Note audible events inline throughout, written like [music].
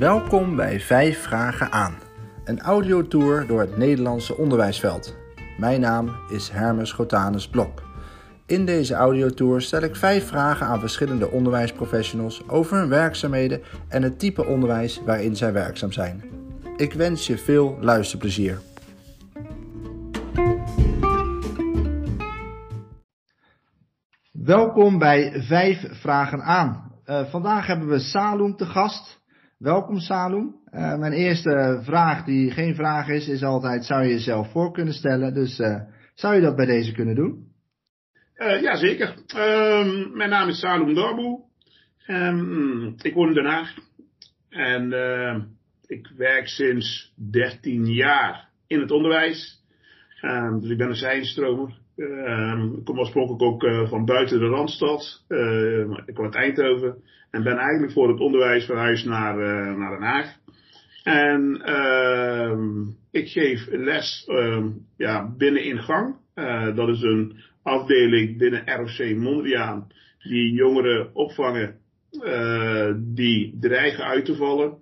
Welkom bij 5 Vragen aan, een audiotour door het Nederlandse onderwijsveld. Mijn naam is Hermes Gotanus Blok. In deze audiotour stel ik 5 vragen aan verschillende onderwijsprofessionals over hun werkzaamheden en het type onderwijs waarin zij werkzaam zijn. Ik wens je veel luisterplezier. Welkom bij 5 Vragen aan. Uh, vandaag hebben we Saloem te gast. Welkom Saloem. Uh, mijn eerste vraag, die geen vraag is, is altijd: zou je jezelf voor kunnen stellen? Dus uh, zou je dat bij deze kunnen doen? Uh, ja, zeker. Ehm, mijn naam is Saloem Dorboe. Um, ik woon in Den Haag. En ik werk sinds 13 jaar in het onderwijs. Dus ik ben een zijnstromer. Ik kom oorspronkelijk ook van buiten de Randstad. ik kom uit Eindhoven. En ben eigenlijk voor het onderwijs verhuisd naar, uh, naar Den Haag. En uh, ik geef les uh, ja, binnen ingang. Dat is een afdeling binnen ROC Mondriaan. Die jongeren opvangen die dreigen uit te vallen.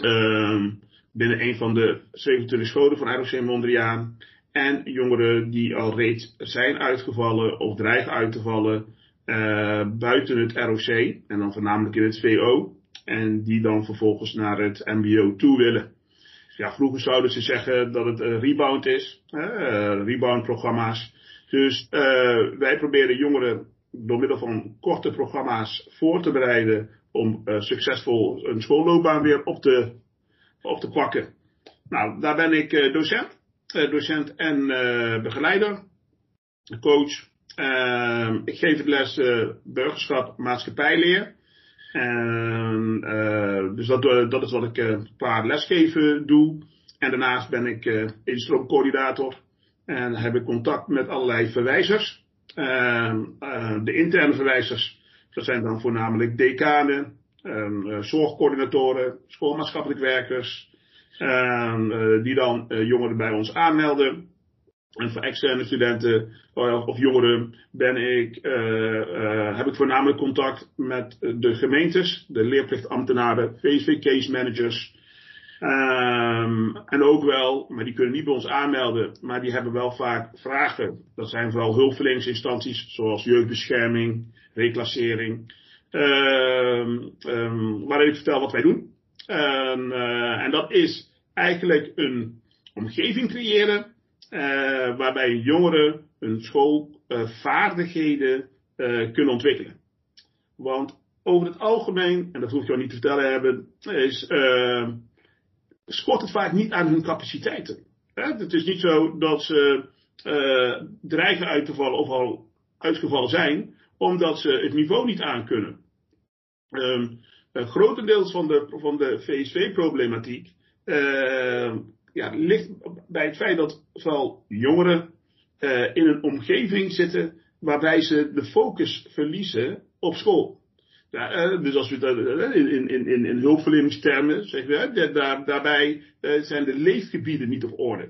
Ehm, binnen een van de 27 scholen van ROC Mondriaan. En jongeren die al reeds zijn uitgevallen of dreigen uit te vallen uh, buiten het ROC en dan voornamelijk in het VO. En die dan vervolgens naar het MBO toe willen. Ja, vroeger zouden ze zeggen dat het een rebound is, uh, rebound programma's. Dus uh, wij proberen jongeren door middel van korte programma's voor te bereiden om succesvol een schoolloopbaan weer op te, op te pakken. Nou, daar ben ik docent, docent en begeleider, coach, uh, ik geef het les uh, burgerschap maatschappijleer. En, uh, dus dat, dat, is wat ik uh, qua lesgeven doe. En daarnaast ben ik instroomcoördinator. En heb ik contact met allerlei verwijzers. Ehm, de interne verwijzers, dat zijn dan voornamelijk decanen, ehm, zorgcoördinatoren, schoolmaatschappelijk werkers. Die dan jongeren bij ons aanmelden. En voor externe studenten of jongeren ben ik, uh, heb ik voornamelijk contact met de gemeentes, de leerplichtambtenaren, VSV case managers. Um, en ook wel, maar die kunnen niet bij ons aanmelden, maar die hebben wel vaak vragen. Dat zijn vooral hulpverleningsinstanties zoals jeugdbescherming, reclassering. Um, um, waarin ik vertel wat wij doen. Uh, en dat is eigenlijk een omgeving creëren uh, waarbij jongeren hun schoolvaardigheden uh, kunnen ontwikkelen. Want over het algemeen, en dat hoef ik jou niet te vertellen hebben, is, uh, schort het vaak niet aan hun capaciteiten. Hè? Het is niet zo dat ze dreigen uit te vallen of al uitgevallen zijn, omdat ze het niveau niet aankunnen. Um, grotendeels van de, van de VSV-problematiek ja, ligt bij het feit dat vooral jongeren uh, in een omgeving zitten waarbij ze de focus verliezen op school. Ja, dus als we dat in, in, in, in hulpverleningstermen zeggen, we, daar, daarbij zijn de leefgebieden niet op orde.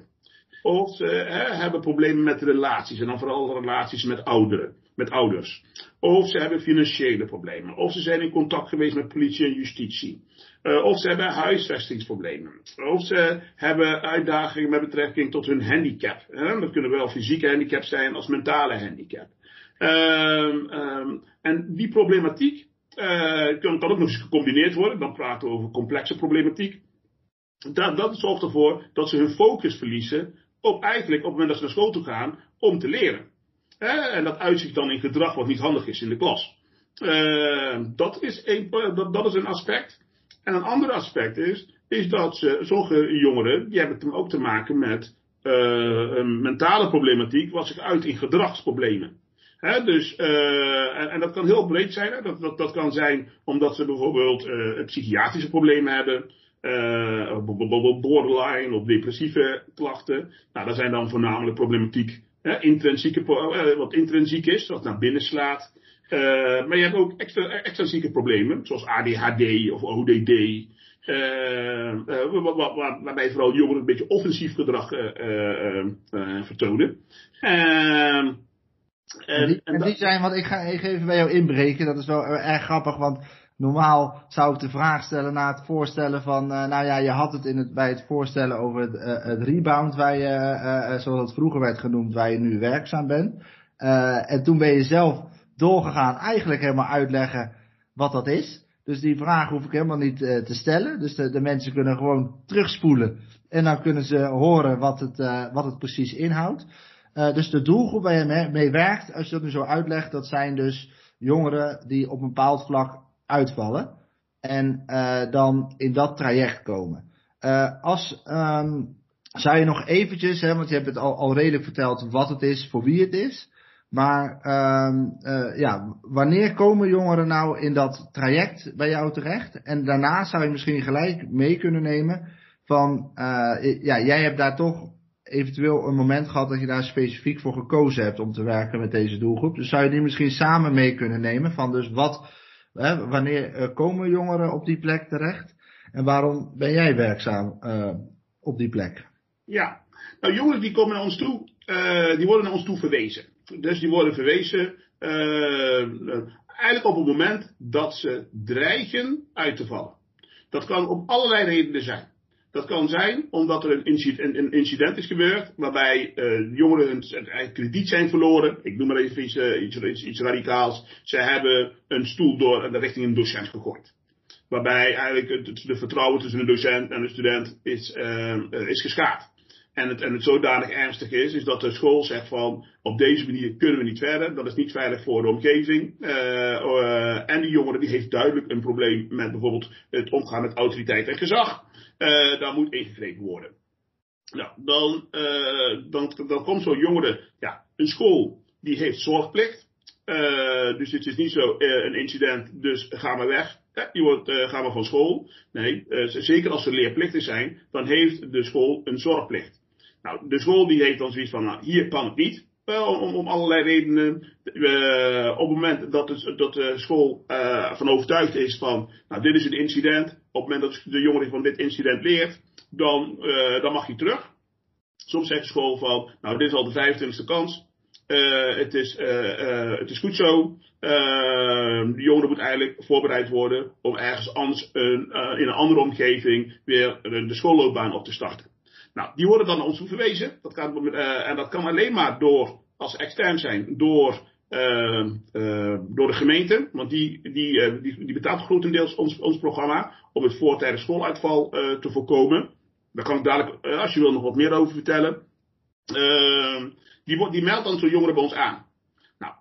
Of ze hebben problemen met relaties en dan vooral relaties met ouderen, met ouders. Of ze hebben financiële problemen. Of ze zijn in contact geweest met politie en justitie. Uh, of ze hebben huisvestingsproblemen. Of ze hebben uitdagingen met betrekking tot hun handicap. Dat kunnen wel fysieke handicap zijn als mentale handicap. Um, um, en die problematiek kan, kan ook nog eens gecombineerd worden. Dan praten we over complexe problematiek. Dat, dat zorgt ervoor dat ze hun focus verliezen op eigenlijk op het moment dat ze naar school toe gaan om te leren. En dat uitzicht dan in gedrag wat niet handig is in de klas. Uh, dat, is een, dat, dat is een aspect. En een ander aspect is, is dat ze, sommige jongeren, die hebben ook te maken met uh, een mentale problematiek, wat zich uit in gedragsproblemen. Dus, uh, en, dat kan heel breed zijn. Hè? Dat, dat, dat kan zijn omdat ze bijvoorbeeld uh, psychiatrische problemen hebben, bijvoorbeeld borderline of depressieve klachten. Nou, dat zijn dan voornamelijk problematiek, hè? intrinsieke, wat intrinsiek is, wat naar binnen slaat. Uh, maar je hebt ook extra, extrinsieke problemen, zoals ADHD of ODD. Uh, waar, waar, waarbij vooral jongeren een beetje offensief gedrag vertonen. En, en, die, en, die zijn, want ik ga even bij jou inbreken, dat is wel erg grappig, want normaal zou ik de vraag stellen na het voorstellen van, nou ja, je had het, in het bij het voorstellen over het, het rebound, waar je, zoals het vroeger werd genoemd, waar je nu werkzaam bent. en toen ben je zelf doorgegaan, eigenlijk helemaal uitleggen wat dat is. Dus die vraag hoef ik helemaal niet te stellen. Dus de, mensen kunnen gewoon terugspoelen en dan kunnen ze horen wat het, wat het precies inhoudt. Dus de doelgroep waar je mee, werkt, als je dat nu zo uitlegt, dat zijn dus jongeren die op een bepaald vlak uitvallen. En uh, dan in dat traject komen. Uh, als, um, zou je nog eventjes, hè, want je hebt het al, al redelijk verteld wat het is, voor wie het is. Maar um, ja, wanneer komen jongeren nou in dat traject bij jou terecht? En daarna zou je misschien gelijk mee kunnen nemen van, ja, jij hebt daar toch eventueel een moment gehad dat je daar specifiek voor gekozen hebt om te werken met deze doelgroep. Dus zou je die misschien samen mee kunnen nemen van dus wat, wanneer uh, komen jongeren op die plek terecht en waarom ben jij werkzaam uh, op die plek? Ja, nou jongeren die komen naar ons toe, uh, die worden naar ons toe verwezen. Dus die worden verwezen eigenlijk op het moment dat ze dreigen uit te vallen. Dat kan om allerlei redenen zijn. Dat kan zijn omdat er een incident, een incident is gebeurd waarbij uh, jongeren hun krediet zijn verloren. Ik noem maar even iets, uh, iets, iets, iets, radicaals. Ze hebben een stoel door de richting een docent gegooid. Waarbij eigenlijk het, de vertrouwen tussen een docent en een student is, is geschaad. En het, en het zodanig ernstig is, is dat de school zegt van op deze manier kunnen we niet verder. Dat is niet veilig voor de omgeving. Uh, en die jongere die heeft duidelijk een probleem met bijvoorbeeld het omgaan met autoriteit en gezag. Uh, daar moet ingegrepen worden. Nou, dan, uh, dan, dan komt zo'n jongere, ja, een school die heeft zorgplicht. Uh, dus het is niet zo een incident, dus ga maar weg. je wordt, ga maar van school. Nee, zeker als er leerplichtig zijn, dan heeft de school een zorgplicht. Nou, de school die heeft dan zoiets van, nou, hier kan het niet. Om, om, allerlei redenen. Uh, op het moment dat, het, dat de school uh, van overtuigd is van, nou dit is een incident. Op het moment dat de jongere van dit incident leert, dan, uh, dan mag je terug. Soms zegt de school van, nou dit is al de 25e kans. het, is, het is goed zo. de jongere moet eigenlijk voorbereid worden om ergens anders een, in een andere omgeving weer de schoolloopbaan op te starten. Nou, die worden dan naar ons verwezen. Dat kan, uh, en dat kan alleen maar door, als extern zijn, door, uh, uh, door de gemeente. Want die, die, die, die betaalt grotendeels ons, ons programma om het voortijdig schooluitval te voorkomen. Daar kan ik dadelijk, als je wil, nog wat meer over vertellen. Ehm, die, die meldt dan zo'n jongeren bij ons aan. Nou,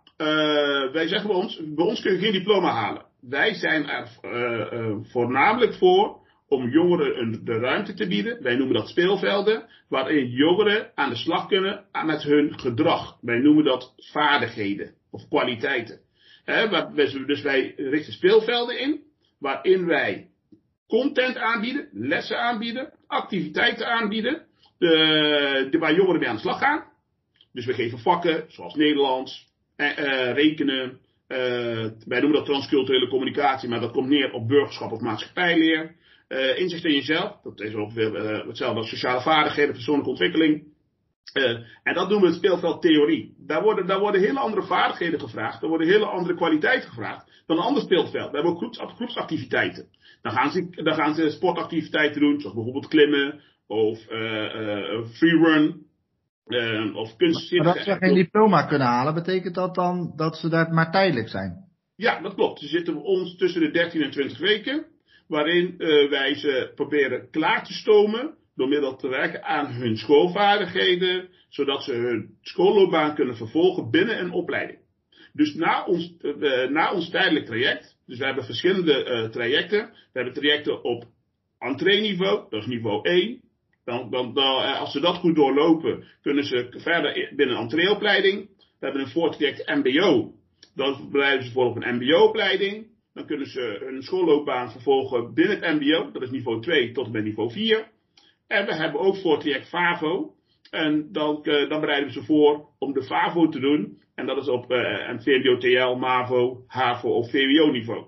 wij zeggen bij ons, bij ons kun je geen diploma halen. Wij zijn er voornamelijk voor om jongeren de ruimte te bieden. Wij noemen dat speelvelden, waarin jongeren aan de slag kunnen met hun gedrag. Wij noemen dat vaardigheden of kwaliteiten. dus wij richten speelvelden in, waarin wij content aanbieden, lessen aanbieden, activiteiten aanbieden, de, de, waar jongeren mee aan de slag gaan. Dus we geven vakken, zoals Nederlands, eh, eh, rekenen, uh, wij noemen dat transculturele communicatie, maar dat komt neer op burgerschap of maatschappijleer. Uh, inzicht in jezelf, dat is ongeveer uh, hetzelfde als sociale vaardigheden, persoonlijke ontwikkeling. Uh, en dat noemen we het speelveld theorie. Daar worden, daar worden hele andere vaardigheden gevraagd, daar worden hele andere kwaliteiten gevraagd dan een ander speelveld. We hebben ook groeps, groepsactiviteiten. Dan gaan, ze, dan gaan ze sportactiviteiten doen, zoals bijvoorbeeld klimmen of freerun. of kunst. Maar dat ze geen diploma kunnen halen, betekent dat dan dat ze daar maar tijdelijk zijn? Ja, dat klopt. Ze zitten bij ons tussen de 13 en 20 weken waarin uh, wij ze proberen klaar te stomen door middel te werken aan hun schoolvaardigheden, zodat ze hun schoolloopbaan kunnen vervolgen binnen een opleiding. Dus na ons, uh, na ons tijdelijk traject, dus we hebben verschillende uh, trajecten. We hebben trajecten op entreeniveau, dat is niveau 1. Dan, dan, als ze dat goed doorlopen, kunnen ze verder binnen een entreeopleiding. We hebben een voortraject MBO. Dan bereiden ze voor op een MBO-opleiding. Dan kunnen ze hun schoolloopbaan vervolgen binnen het MBO. Dat is niveau 2 tot en met niveau 4. En we hebben ook voor traject FAVO. En dan, uh, dan bereiden we ze voor om de FAVO te doen. En dat is op uh, een VMBO TL, MAVO, HAVO of VWO niveau.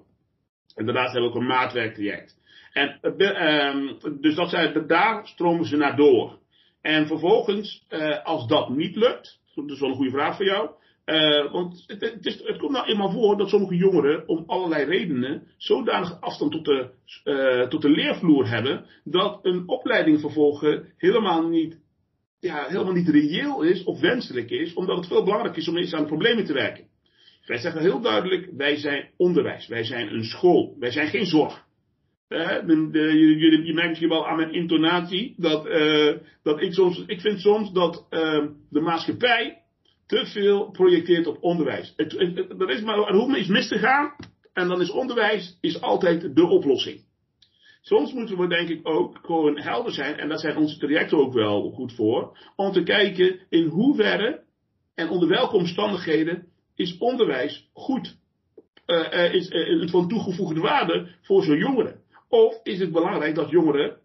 En daarnaast hebben we ook een maatwerktraject. En, uh, dus dat zijn, daar stromen ze naar door. En vervolgens, als dat niet lukt, dat is wel een goede vraag voor jou. Uh, want het, komt nou eenmaal voor dat sommige jongeren om allerlei redenen zodanig afstand tot de, uh, tot de leervloer hebben, dat een opleiding vervolgen helemaal niet, ja, helemaal niet reëel is of wenselijk is, omdat het veel belangrijker is om eens aan problemen te werken. Wij zeggen heel duidelijk, wij zijn onderwijs, wij zijn een school, wij zijn geen zorg. Uh, de, je, merkt je wel aan mijn intonatie dat, dat ik soms, ik vind soms dat de maatschappij te veel projecteert op onderwijs. Het, er, is maar, er hoeft mis te gaan. En dan is onderwijs is altijd de oplossing. Soms moeten we denk ik ook gewoon helder zijn. En daar zijn onze trajecten ook wel goed voor. Om te kijken in hoeverre en onder welke omstandigheden is onderwijs goed. Uh, is uh, van toegevoegde waarde voor zo'n jongeren. Of is het belangrijk dat jongeren,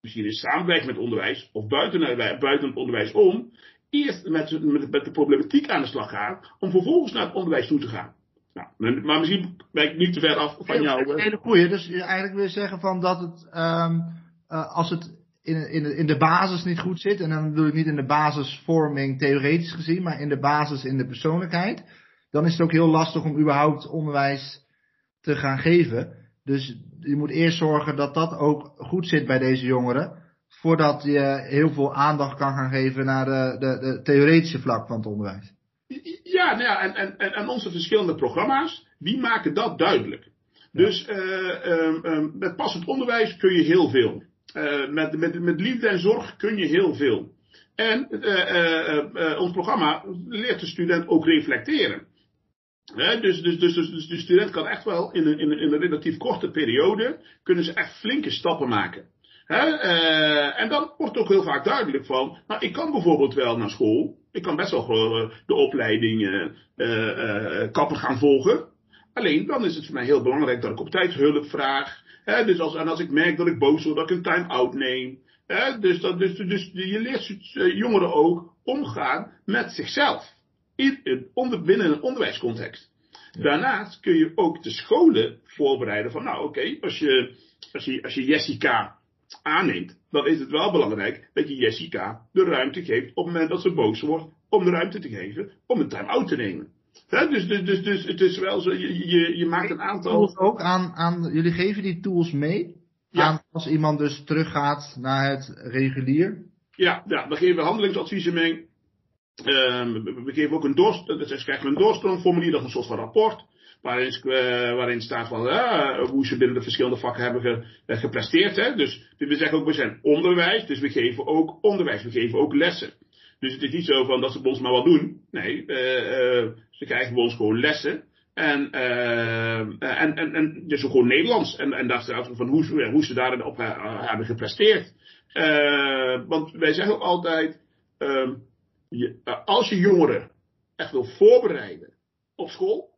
misschien in samenwerking met onderwijs of buiten, buiten het onderwijs om, eerst met, met, met, de problematiek aan de slag gaan, om vervolgens naar het onderwijs toe te gaan. Nou, maar misschien ben ik niet te ver af van jou. Een hele goeie. Dus eigenlijk wil je zeggen van dat het, um, uh, als het in, in, in de basis niet goed zit, en dan bedoel ik niet in de basisvorming theoretisch gezien, maar in de basis in de persoonlijkheid, dan is het ook heel lastig om überhaupt onderwijs te gaan geven. Dus je moet eerst zorgen dat dat ook goed zit bij deze jongeren voordat je heel veel aandacht kan gaan geven naar de, de, de theoretische vlak van het onderwijs. Ja, nou ja en, en, en onze verschillende programma's, die maken dat duidelijk. Dus uh, met passend onderwijs kun je heel veel. Uh, met, met, met liefde en zorg kun je heel veel. En ons programma leert de student ook reflecteren. dus, dus, dus, dus, de student kan echt wel in een, in, een, in een relatief korte periode, kunnen ze echt flinke stappen maken. Uh, en dan wordt ook heel vaak duidelijk van, nou ik kan bijvoorbeeld wel naar school, ik kan best wel uh, de opleiding uh, kapper gaan volgen. Alleen dan is het voor mij heel belangrijk dat ik op tijd hulp vraag. Hè, dus als, en als ik merk dat ik boos word, dat ik een time-out neem. Hè, dus, dat, dus, dus je leert jongeren ook omgaan met zichzelf. In, onder, binnen een onderwijscontext. Daarnaast kun je ook de scholen voorbereiden van, nou oké, okay, als, je, als, je, als je Jessica aanneemt, dan is het wel belangrijk dat je Jessica de ruimte geeft op het moment dat ze boos wordt, om de ruimte te geven om een time-out te nemen. dus, dus, dus, dus het is wel zo, je, je, je maakt een aantal. Tools ook aan, aan, jullie geven die tools mee? Ja. Aan als iemand dus teruggaat naar het regulier? Ja, ja we geven handelingsadviezen mee. Uh, we geven ook een doorst, dus krijgen een doorstroomformulier, dat is een soort van rapport waarin, uh, waarin staat van, uh, hoe ze binnen de verschillende vakken hebben ge, uh, gepresteerd. Hè? Dus we zeggen ook, we zijn onderwijs, dus we geven ook onderwijs, we geven ook lessen. Dus het is niet zo van dat ze bij ons maar wat doen. Nee, ze krijgen bij ons gewoon lessen. En, en, en, en dus gewoon Nederlands. En, en daar staat van hoe, hoe ze daarin op hebben gepresteerd. want wij zeggen ook altijd, ehm, je, als je jongeren echt wil voorbereiden op school,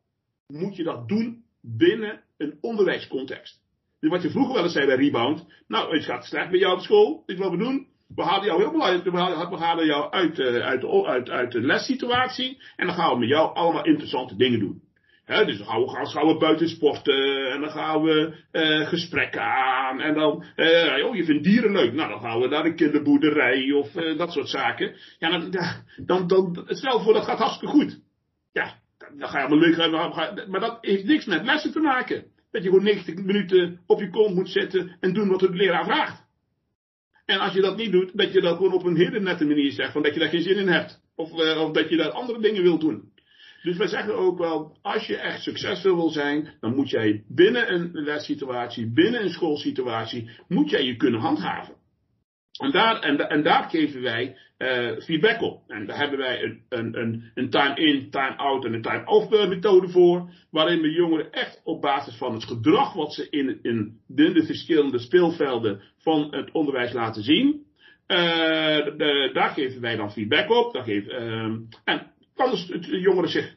moet je dat doen binnen een onderwijscontext. Dus wat je vroeger wel eens zei bij Rebound. Nou, het gaat slecht bij jou op school. Dit wat we doen. We halen jou heel belangrijk. We halen jou uit, uh, uit, uit, uit de lessituatie. En dan gaan we met jou allemaal interessante dingen doen. Dus dan gaan we, gaan, we buiten sporten. En dan gaan we uh, gesprekken aan. En dan, uh, oh, je vindt dieren leuk. Nou, dan gaan we naar de kinderboerderij of dat soort zaken. Ja, dan, dan, dan, stel voor dat gaat hartstikke goed. Ja, dan ga je allemaal leuk hebben. Maar dat heeft niks met lessen te maken. Dat je gewoon 90 minuten op je kont moet zitten en doen wat de leraar vraagt. En als je dat niet doet, dat je dat gewoon op een hele nette manier zegt, van dat je daar geen zin in hebt. Of, uh, of dat je daar andere dingen wilt doen. Dus wij zeggen ook wel, als je echt succesvol wil zijn, dan moet jij binnen een lessituatie, binnen een schoolsituatie, moet jij je kunnen handhaven. En daar, en, daar geven wij uh, feedback op. En daar hebben wij een, een, een, time-in, time-out en een time-off methode voor. Waarin we jongeren echt op basis van het gedrag wat ze in, in de, verschillende speelvelden van het onderwijs laten zien. De, daar geven wij dan feedback op. En kan de jongeren zich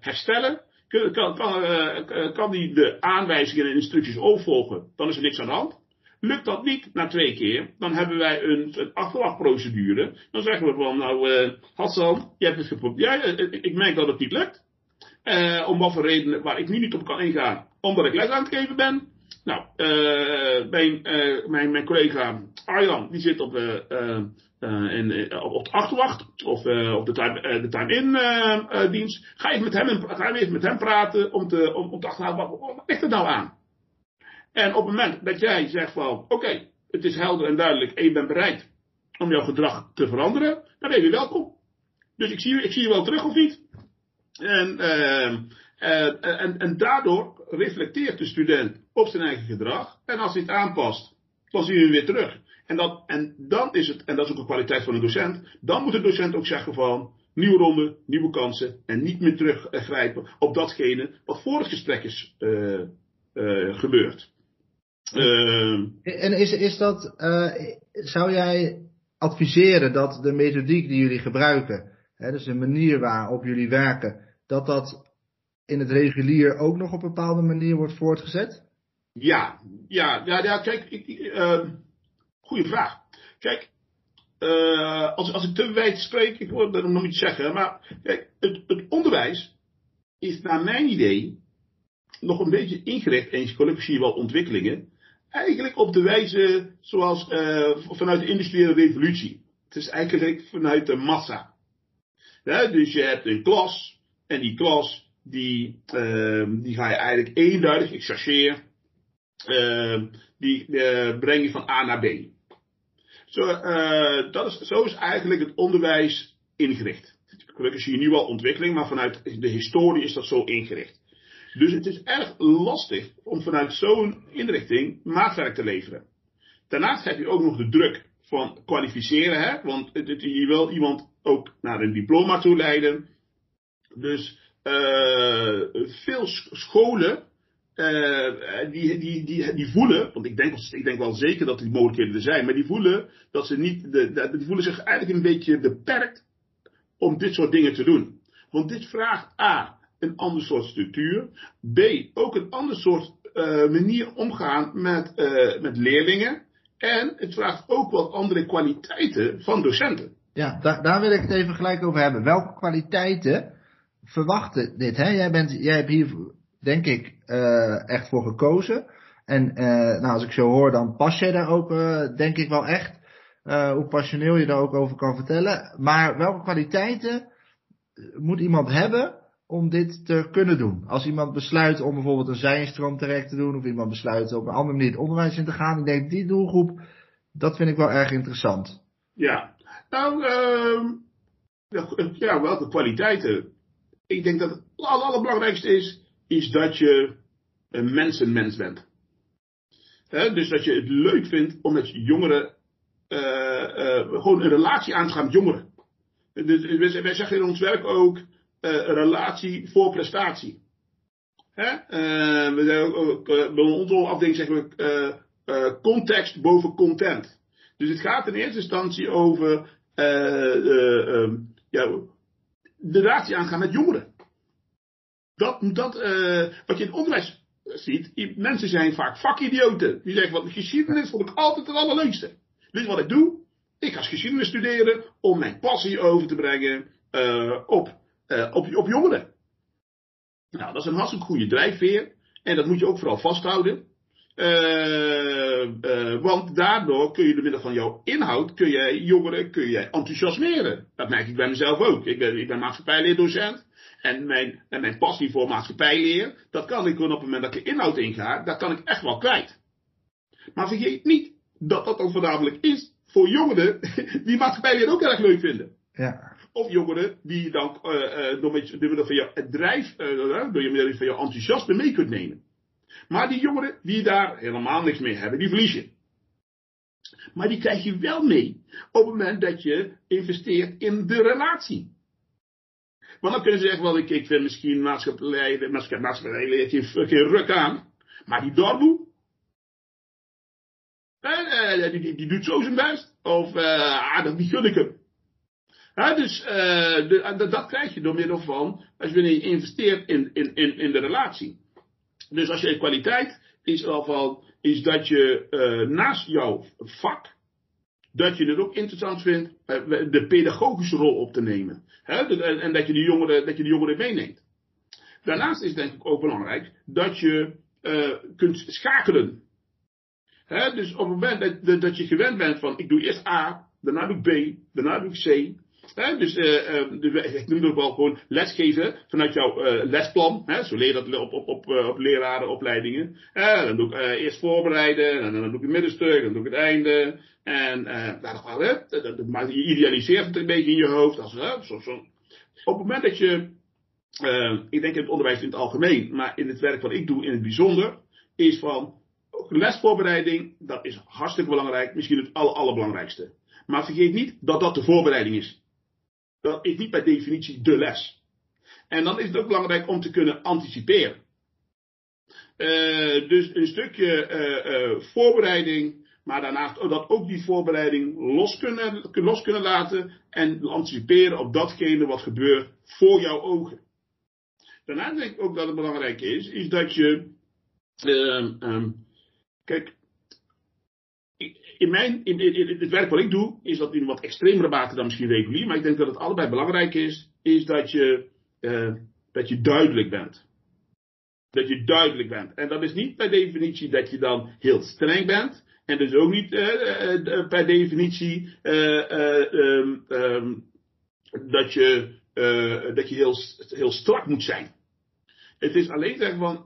herstellen? Kan, kan, kan, kan die de aanwijzingen en instructies opvolgen? Dan is er niks aan de hand. Lukt dat niet na twee keer, dan hebben wij een, een. Dan zeggen we van, nou uh, Hassan, je hebt het geprobeerd. Ja, eh, ik merk dat het niet lukt. Om wat voor redenen waar ik nu niet op kan ingaan, omdat ik les aan het geven ben. Nou, mijn, mijn, collega Arjan, die zit op, in, op de achterwacht of op de time, de time-in dienst. Ga even met hem, even met hem praten om te, om, om te achterhalen, wat, wat ligt er nou aan? En op het moment dat jij zegt van, oké, het is helder en duidelijk en je bent bereid om jouw gedrag te veranderen, dan ben je welkom. Dus ik zie, ik zie je wel terug of niet. En, uh, uh, en, en daardoor reflecteert de student op zijn eigen gedrag. En als hij het aanpast, dan zie je hem weer terug. En, dat, en dan is het, en dat is ook een kwaliteit van een docent, dan moet de docent ook zeggen van, nieuwe ronde, nieuwe kansen. En niet meer teruggrijpen op datgene wat voor het gesprek is uh, gebeurd. Uh, en is, is dat, uh, zou jij adviseren dat de methodiek die jullie gebruiken, hè, dus de manier waarop jullie werken, dat dat in het regulier ook nog op een bepaalde manier wordt voortgezet? Ja, ja, ja, ja kijk, ik, uh, goede vraag. Kijk, uh, als, als ik te wijd spreek, ik wil dat nog niet zeggen, maar kijk, het, het onderwijs is naar mijn idee nog een beetje ingericht, en gelukkig zie je wel ontwikkelingen, eigenlijk op de wijze zoals uh, vanuit de industriële revolutie. Het is eigenlijk vanuit de massa. Ja, dus je hebt een klas, en die klas, die, uh, die ga je eigenlijk eenduidig, ik chargeer, uh, die uh, breng je van A naar B. Zo, dat is, zo is eigenlijk het onderwijs ingericht. Gelukkig zie je nu wel ontwikkeling, maar vanuit de historie is dat zo ingericht. Dus het is erg lastig om vanuit zo'n inrichting maatwerk te leveren. Daarnaast heb je ook nog de druk van kwalificeren, hè? want je wil iemand ook naar een diploma toe leiden. Dus uh, veel scholen uh, die, die, die, die voelen, want ik denk, ik denk wel zeker dat die mogelijkheden er zijn, maar die voelen dat ze niet, de, die voelen zich eigenlijk een beetje beperkt om dit soort dingen te doen. Want dit vraagt A, een ander soort structuur. B, ook een ander soort uh, manier omgaan met, uh, met leerlingen. En het vraagt ook wat andere kwaliteiten van docenten. Ja, daar, daar wil ik het even gelijk over hebben. Welke kwaliteiten verwachten dit? Hè? Jij, bent, jij hebt hier, denk ik, uh, echt voor gekozen. En nou, als ik zo hoor, dan pas jij daar ook, denk ik wel echt. hoe passioneel je daar ook over kan vertellen. Maar welke kwaliteiten moet iemand hebben om dit te kunnen doen. Als iemand besluit om bijvoorbeeld een zijinstroom terecht te doen, of iemand besluit op een andere manier het onderwijs in te gaan, ik denk die doelgroep, dat vind ik wel erg interessant. Ja, nou, uh, ja, welke kwaliteiten? Ik denk dat het allerbelangrijkste is, is dat je een mensenmens bent. dus dat je het leuk vindt om met jongeren, uh, uh, gewoon een relatie aan te gaan met jongeren. Dus wij zeggen in ons werk ook, relatie voor prestatie. Hè? Uh, we zijn ook, uh, bij onze afdeling zeggen we context boven content. Dus het gaat in eerste instantie over um, ja, de relatie aangaan met jongeren. Dat, wat je in het onderwijs ziet, mensen zijn vaak vakidioten. Die zeggen, wat geschiedenis vond ik altijd het allerleukste. Is wat ik doe. Ik ga geschiedenis studeren om mijn passie over te brengen op uh, op, op jongeren. Nou, dat is een hartstikke goede drijfveer. En dat moet je ook vooral vasthouden. Uh, want daardoor kun je door middel van jouw inhoud, kun jij jongeren kun jij enthousiasmeren. Dat merk ik bij mezelf ook. Ik ben, ik ben maatschappijleerdocent. En mijn, en mijn passie voor maatschappijleer, dat kan ik op het moment dat ik inhoud inga, dat kan ik echt wel kwijt. Maar vergeet niet dat dat dan voornamelijk is voor jongeren [laughs] die maatschappijleer ook erg leuk vinden. Ja. Of jongeren die je dan uh, door, met, door middel van je drijf, uh, door je middel van je enthousiasme mee kunt nemen. Maar die jongeren die daar helemaal niks mee hebben, die verlies je. Maar die krijg je wel mee op het moment dat je investeert in de relatie. Want dan kunnen ze zeggen, wel, ik, ik vind misschien maatschappij, maatschappij leert je geen ruk aan. Maar die Dorboe, die, die, die, doet zo zijn best. Of, ah, dat, die gun ik hem. Dus uh, de, dat krijg je door middel van als je investeert in, in, in, in de relatie. Dus als je kwaliteit is al is dat je uh, naast jouw vak, dat je het ook interessant vindt uh, de pedagogische rol op te nemen. Hè? En, dat je die jongeren, dat je die jongeren meeneemt. Daarnaast is denk ik ook belangrijk dat je kunt schakelen. Hè, dus op het moment dat, dat je gewend bent van ik doe eerst A, daarna doe ik B, daarna doe ik C. Dus uh, ik noem het wel gewoon lesgeven vanuit jouw uh, lesplan. Hè, zo leer dat op, op, op, op lerarenopleidingen. dan doe ik eerst voorbereiden, en dan doe ik het middenstuk, dan doe ik het einde. En nou, hè, maar je idealiseert het een beetje in je hoofd. Als, zo, zo. Op het moment dat je, ik denk in het onderwijs in het algemeen, maar in het werk wat ik doe in het bijzonder, is van lesvoorbereiding, dat is hartstikke belangrijk, misschien het aller, allerbelangrijkste. Maar vergeet niet dat dat de voorbereiding is. Dat is niet bij definitie de les. En dan is het ook belangrijk om te kunnen anticiperen. Uh, dus een stukje uh, uh, voorbereiding, maar daarnaast dat ook die voorbereiding los kunnen, los kunnen laten en anticiperen op datgene wat gebeurt voor jouw ogen. Daarna denk ik ook dat het belangrijk is, is dat je, um, kijk, in, mijn, in, het werk wat ik doe, is dat in wat extremere mate dan misschien regulier. Maar ik denk dat het allebei belangrijk is, is dat je, uh, dat je duidelijk bent. Dat je duidelijk bent. En dat is niet per definitie dat je dan heel streng bent. En dus ook niet uh, uh, per definitie um, um, dat je, dat je heel, heel strak moet zijn. Het is alleen zeggen van,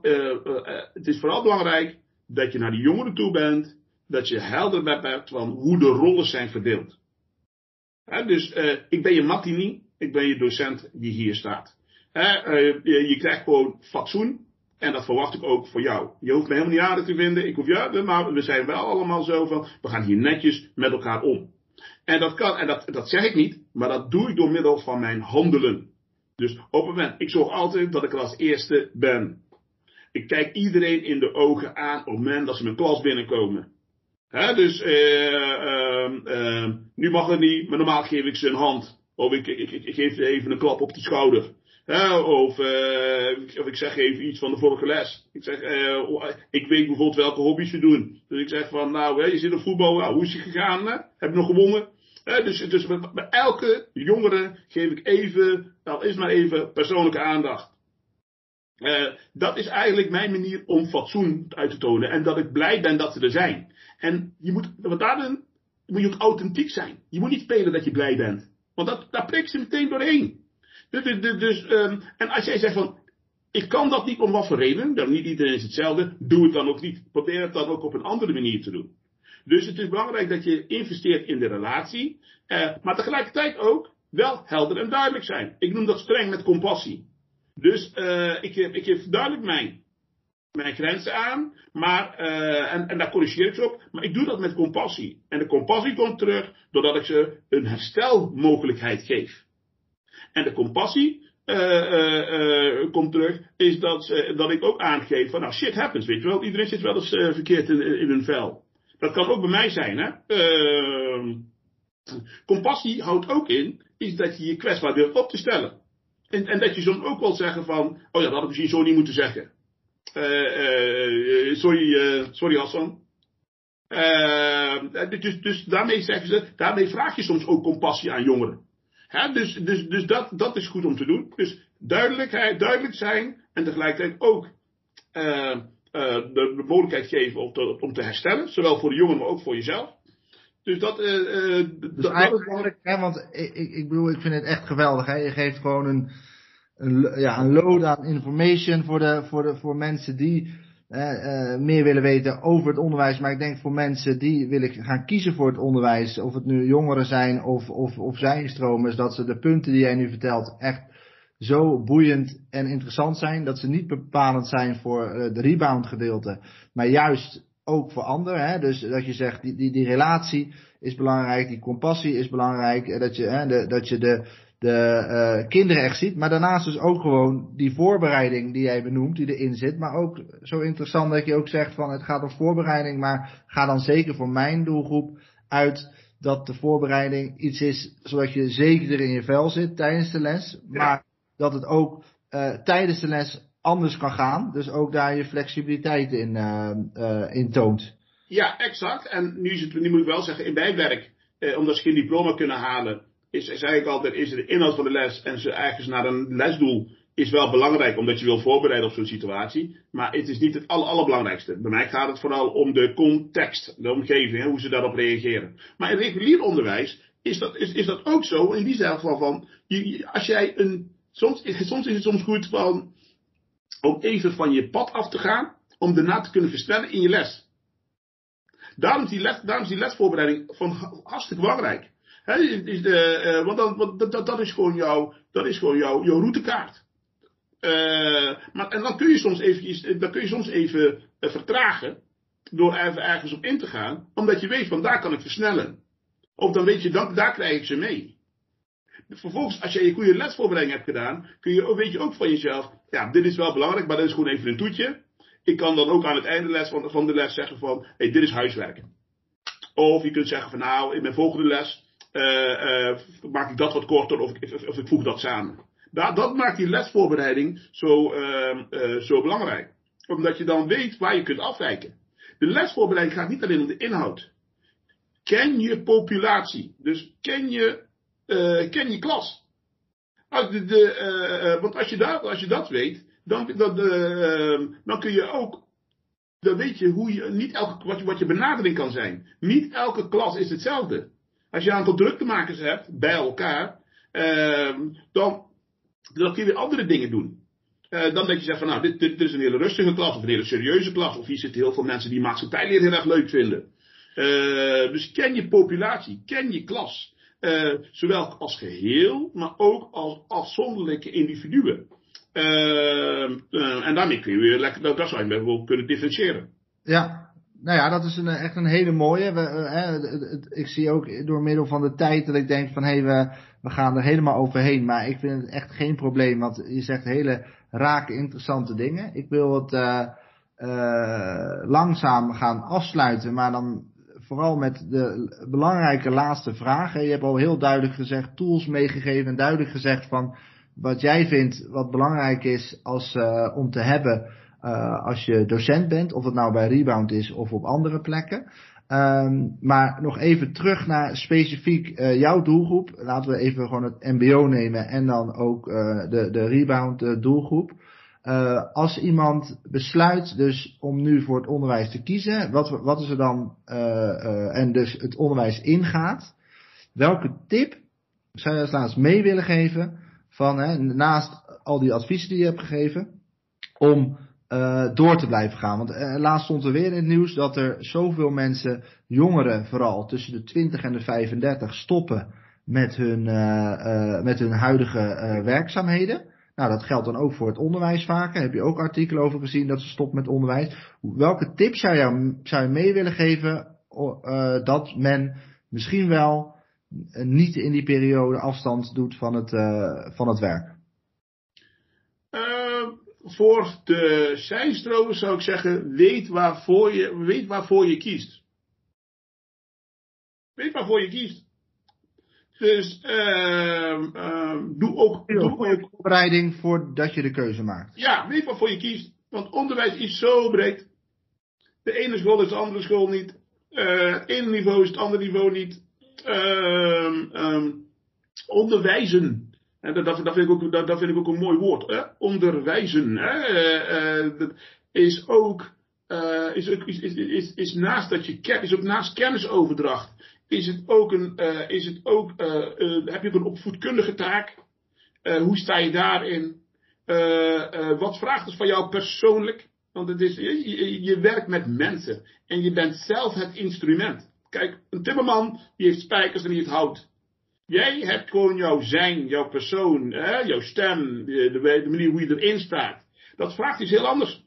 het is vooral belangrijk dat je naar de jongeren toe bent dat je helder bent van hoe de rollen zijn verdeeld. dus uh, ik ben je matini, ik ben je docent die hier staat. Uh, je, krijgt gewoon fatsoen en dat verwacht ik ook voor jou. Je hoeft me helemaal niet aardig te vinden, ik hoef jou, maar we zijn wel allemaal zo van, we gaan hier netjes met elkaar om. En dat kan, en dat, dat zeg ik niet, maar dat doe ik door middel van mijn handelen. Dus op het moment, ik zorg altijd dat ik er als eerste ben. Ik kijk iedereen in de ogen aan op het moment dat ze mijn klas binnenkomen. Dus uh, uh, nu mag het niet, maar normaal geef ik ze een hand. Of ik, ik, ik, ik geef even een klap op de schouder. Hè, of, uh, of ik zeg even iets van de vorige les. Ik zeg, uh, ik weet bijvoorbeeld welke hobby's ze doen. Dus ik zeg van, nou, je zit op voetbal, nou, hoe is het gegaan? Hè? Heb je nog gewonnen? Hè, dus dus elke jongere geef ik even, nou, is maar even persoonlijke aandacht. Uh, dat is eigenlijk mijn manier om fatsoen uit te tonen. En dat ik blij ben dat ze er zijn. En je moet, wat daarin moet je ook authentiek zijn. Je moet niet spelen dat je blij bent. Want dat, daar prikt ze meteen doorheen. Dus, dus, dus um, en als jij zegt van, ik kan dat niet om wat voor reden, dan niet iedereen is hetzelfde, doe het dan ook niet. Probeer het dan ook op een andere manier te doen. Dus het is belangrijk dat je investeert in de relatie, uh, maar tegelijkertijd ook wel helder en duidelijk zijn. Ik noem dat streng met compassie. Dus uh, ik, ik geef duidelijk mijn mijn grenzen aan, maar, uh, en, daar corrigeer ik ze op, maar ik doe dat met compassie. En de compassie komt terug doordat ik ze een herstelmogelijkheid geef. En de compassie uh, komt terug, is dat, dat ik ook aangeef van, nou shit happens, weet je wel, iedereen zit wel eens verkeerd in, in hun vel. Dat kan ook bij mij zijn, hè. Ehm, compassie houdt ook in, is dat je je kwetsbaar durft op te stellen. En, en dat je soms ook wel zeggen van, oh ja, dat had ik misschien zo niet moeten zeggen. Uh, sorry, uh, sorry Hassan. dus, dus daarmee zeggen ze, daarmee vraag je soms ook compassie aan jongeren. Hè, dus dus, dus dat, dat is goed om te doen. Dus duidelijkheid, duidelijk zijn en tegelijkertijd ook de, de, mogelijkheid geven om te, om te herstellen. Zowel voor de jongen, maar ook voor jezelf. Dus dat, uh, dus dat, eigenlijk, is hè, want ik, ik, ik bedoel, ik vind het echt geweldig. Hè? Je geeft gewoon een, een, ja, een load aan information voor, de, voor, de, voor mensen die uh, meer willen weten over het onderwijs. Maar ik denk voor mensen die willen gaan kiezen voor het onderwijs, of het nu jongeren zijn of, of, of zijnstromers, dat ze de punten die jij nu vertelt echt zo boeiend en interessant zijn. Dat ze niet bepalend zijn voor uh, de rebound gedeelte, maar juist ook voor anderen. Hè? Dus dat je zegt, die, die, die relatie is belangrijk, die compassie is belangrijk, dat je, hè, de, dat je de, de uh, kinderen echt ziet. Maar daarnaast dus ook gewoon die voorbereiding die jij benoemt, die erin zit. Maar ook zo interessant dat je ook zegt van het gaat om voorbereiding, maar ga dan zeker voor mijn doelgroep uit dat de voorbereiding iets is zodat je zeker in je vel zit tijdens de les. Maar dat het ook uh, tijdens de les anders kan gaan. Dus ook daar je flexibiliteit in, uh, uh, in toont. Ja, exact. En nu, is het, nu moet ik wel zeggen, in mijn werk, eh, omdat ze geen diploma kunnen halen, is, eigenlijk altijd is de inhoud van de les en ze eigenlijk naar een lesdoel is wel belangrijk omdat je wil voorbereiden op zo'n situatie. Maar het is niet het aller, allerbelangrijkste. Bij mij gaat het vooral om de context, de omgeving, hoe ze daarop reageren. Maar in regulier onderwijs is dat, is, is dat ook zo. In die zin van, als jij een. Soms, [laughs] soms is het soms goed van, om even van je pad af te gaan. Om daarna te kunnen versnellen in je les. Daarom is die, les, daarom is die lesvoorbereiding van hartstikke belangrijk. Is de, uh, want dat, dat, is gewoon jouw, dat is gewoon jouw, routekaart. Uh, maar, en dan kun je soms even, dan kun je soms even vertragen. Door even ergens op in te gaan. Omdat je weet van daar kan ik versnellen. Of dan weet je, dan, daar krijg ik ze mee. Vervolgens, als je je goede lesvoorbereiding hebt gedaan, kun je, weet je ook van jezelf, ja, dit is wel belangrijk, maar dit is gewoon even een toetje. Ik kan dan ook aan het einde les van, van de les zeggen van, hey, dit is huiswerken. Of je kunt zeggen van, nou, in mijn volgende les uh, uh, maak ik dat wat korter of, of, ik voeg dat samen. Dat, maakt die lesvoorbereiding zo, uh, zo belangrijk. Omdat je dan weet waar je kunt afwijken. De lesvoorbereiding gaat niet alleen om de inhoud. Ken je populatie. Dus ken je, ken je klas. De, de, want als je, dat, als je dat weet, dan, dan, dan kun je ook dan weet je hoe je, niet elke, wat, je, benadering kan zijn. Niet elke klas is hetzelfde. Als je een aantal druktemakers hebt bij elkaar, uh, dan, dan kun je weer andere dingen doen. Dan dat je zegt van nou, dit, is een hele rustige klas of een hele serieuze klas. Of hier zitten heel veel mensen die maatschappijleer heel erg leuk vinden. Dus ken je populatie, ken je klas. Uh, zowel als geheel, maar ook als afzonderlijke individuen. en daarmee kun je lekker, dat, zou je bijvoorbeeld kunnen differentiëren. Ja, nou ja, dat is een, echt een hele mooie. We, uh, ik zie ook door middel van de tijd dat ik denk van hé, we, we gaan er helemaal overheen. Maar ik vind het echt geen probleem, want je zegt hele rake, interessante dingen. Ik wil het langzaam gaan afsluiten, maar dan vooral met de belangrijke laatste vragen. Je hebt al heel duidelijk gezegd, tools meegegeven en duidelijk gezegd van wat jij vindt wat belangrijk is als, om te hebben uh, als je docent bent, of het nou bij Rebound is of op andere plekken. Um, maar nog even terug naar specifiek uh, jouw doelgroep. Laten we even gewoon het MBO nemen en dan ook uh, de, de Rebound doelgroep. Als iemand besluit dus om nu voor het onderwijs te kiezen, wat, wat is er dan, en dus het onderwijs ingaat, welke tip zou je als laatst mee willen geven van, hè, naast al die adviezen die je hebt gegeven, om door te blijven gaan. Want laatst stond er weer in het nieuws dat er zoveel mensen, jongeren vooral, tussen de 20 en de 35 stoppen met hun, met hun huidige werkzaamheden. Nou, dat geldt dan ook voor het onderwijs vaker. Heb je ook artikelen over gezien dat ze stoppen met onderwijs. Welke tips zou je, zou je mee willen geven dat men misschien wel niet in die periode afstand doet van het, van het werk? voor de zijstromen zou ik zeggen, weet waarvoor je, weet waarvoor je kiest. Weet waarvoor je kiest. Dus uh, uh, doe ook doe je voorbereiding voordat je de keuze maakt. Ja, weet waarvoor je kiest. Want onderwijs is zo breed. De ene school is de andere school niet. Uh, het ene niveau is het andere niveau niet. Uh, onderwijzen en dat, dat, vind ik ook, dat, dat vind ik ook een mooi woord. Hè? Onderwijzen. Hè? Uh, dat is ook, uh, is, is, is, is, is naast dat je is ook naast kennisoverdracht, is het ook een, uh, is het ook, heb je ook een opvoedkundige taak. hoe sta je daarin? wat vraagt het van jou persoonlijk? Want het is, je, je werkt met mensen en je bent zelf het instrument. Kijk, een timmerman die heeft spijkers en die heeft hout. Jij hebt gewoon jouw zijn, jouw persoon, hè, jouw stem, de, manier hoe je erin staat. Dat vraagt iets heel anders.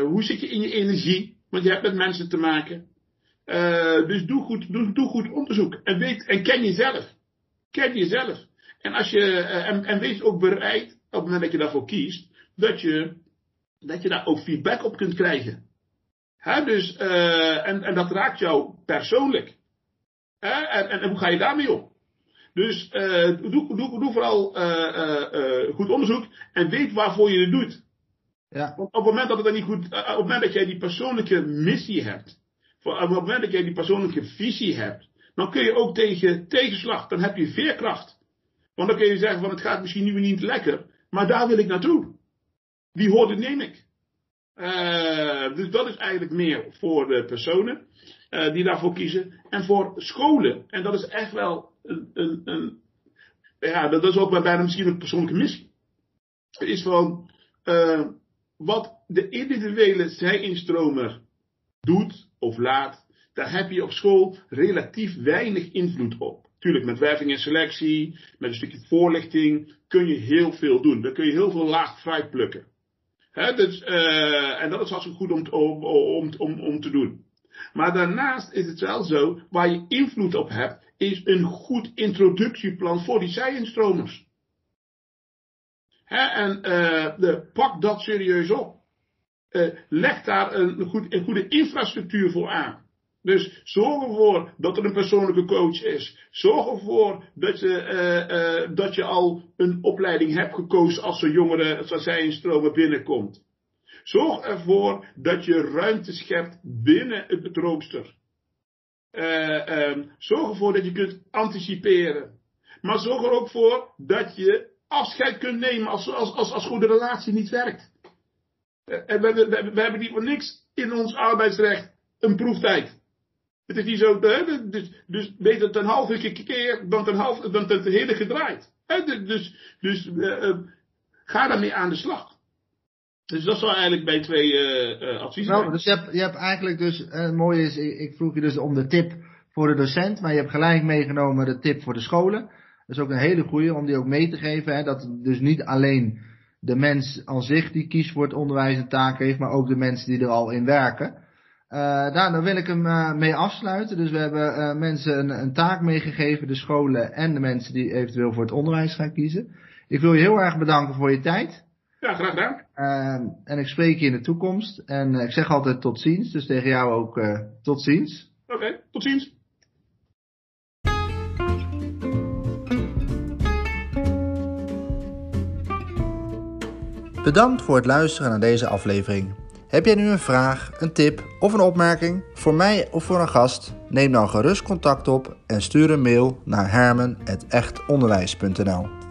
Hoe zit je in je energie? Want je hebt met mensen te maken. Uh, dus doe goed, doe, doe, goed onderzoek. En, weet, en ken jezelf. Ken jezelf. En, als je, en, en wees ook bereid, op het moment dat je daarvoor kiest, dat je, dat je daar ook feedback op kunt krijgen. Hè, dus, en, en dat raakt jou persoonlijk. En, en, hoe ga je daarmee om? Dus doe, doe, doe, vooral goed onderzoek en weet waarvoor je het doet. Ja. Want op het moment dat het niet goed, op het moment dat jij die persoonlijke missie hebt, op het moment dat jij die persoonlijke visie hebt, dan kun je ook tegen tegenslag, dan heb je veerkracht. Want dan kun je zeggen van het gaat misschien nu niet lekker, maar daar wil ik naartoe. Die hoorde neem ik. Uh, dus dat is eigenlijk meer voor de personen uh, die daarvoor kiezen. En voor scholen, en dat is echt wel een, een, een ja, dat is ook bijna misschien een persoonlijke missie. Is van uh, wat de individuele zij-instromer doet of laat, daar heb je op school relatief weinig invloed op. Tuurlijk, met werving en selectie, met een stukje voorlichting, kun je heel veel doen. Daar kun je heel veel laag fruit plukken. Dus, uh, en dat is hartstikke goed om, om, om, om, te doen. Maar daarnaast is het wel zo, waar je invloed op hebt, is een goed introductieplan voor die zij-instromers. en uh, de, pak dat serieus op. Uh, leg daar een, goed, een goede infrastructuur voor aan. Dus zorg ervoor dat er een persoonlijke coach is. Zorg ervoor dat je, uh, uh, dat je al een opleiding hebt gekozen als een jongere, als zij in stromen binnenkomt. Zorg ervoor dat je ruimte schept binnen het rooster. Uh, um, zorg ervoor dat je kunt anticiperen. Maar zorg er ook voor dat je afscheid kunt nemen als, als, als, als goede relatie niet werkt. En we, we, hebben niet voor niks in ons arbeidsrecht een proeftijd. Het is niet zo, hè, dus, dus beter ten halve keer dan ten, half, dan ten hele gedraaid. Hè, dus dus uh, ga daarmee aan de slag. Dus dat zou eigenlijk bij twee uh, adviezen nou, Dus je hebt, je hebt eigenlijk dus, het mooie is, ik, ik vroeg je dus om de tip voor de docent, maar je hebt gelijk meegenomen de tip voor de scholen. Dat is ook een hele goede om die ook mee te geven. Hè, dat dus niet alleen de mens aan zich die kiest voor het onderwijs een taak heeft, maar ook de mensen die er al in werken. Uh, daar, dan wil ik hem uh, mee afsluiten. Dus we hebben uh, mensen een, een, taak meegegeven, de scholen en de mensen die eventueel voor het onderwijs gaan kiezen. Ik wil je heel erg bedanken voor je tijd. Ja, graag gedaan. en ik spreek je in de toekomst. En ik zeg altijd tot ziens, dus tegen jou ook tot ziens. Oké, okay, tot ziens. Bedankt voor het luisteren naar deze aflevering. Heb jij nu een vraag, een tip of een opmerking voor mij of voor een gast? Neem dan gerust contact op en stuur een mail naar hermen.echtonderwijs.nl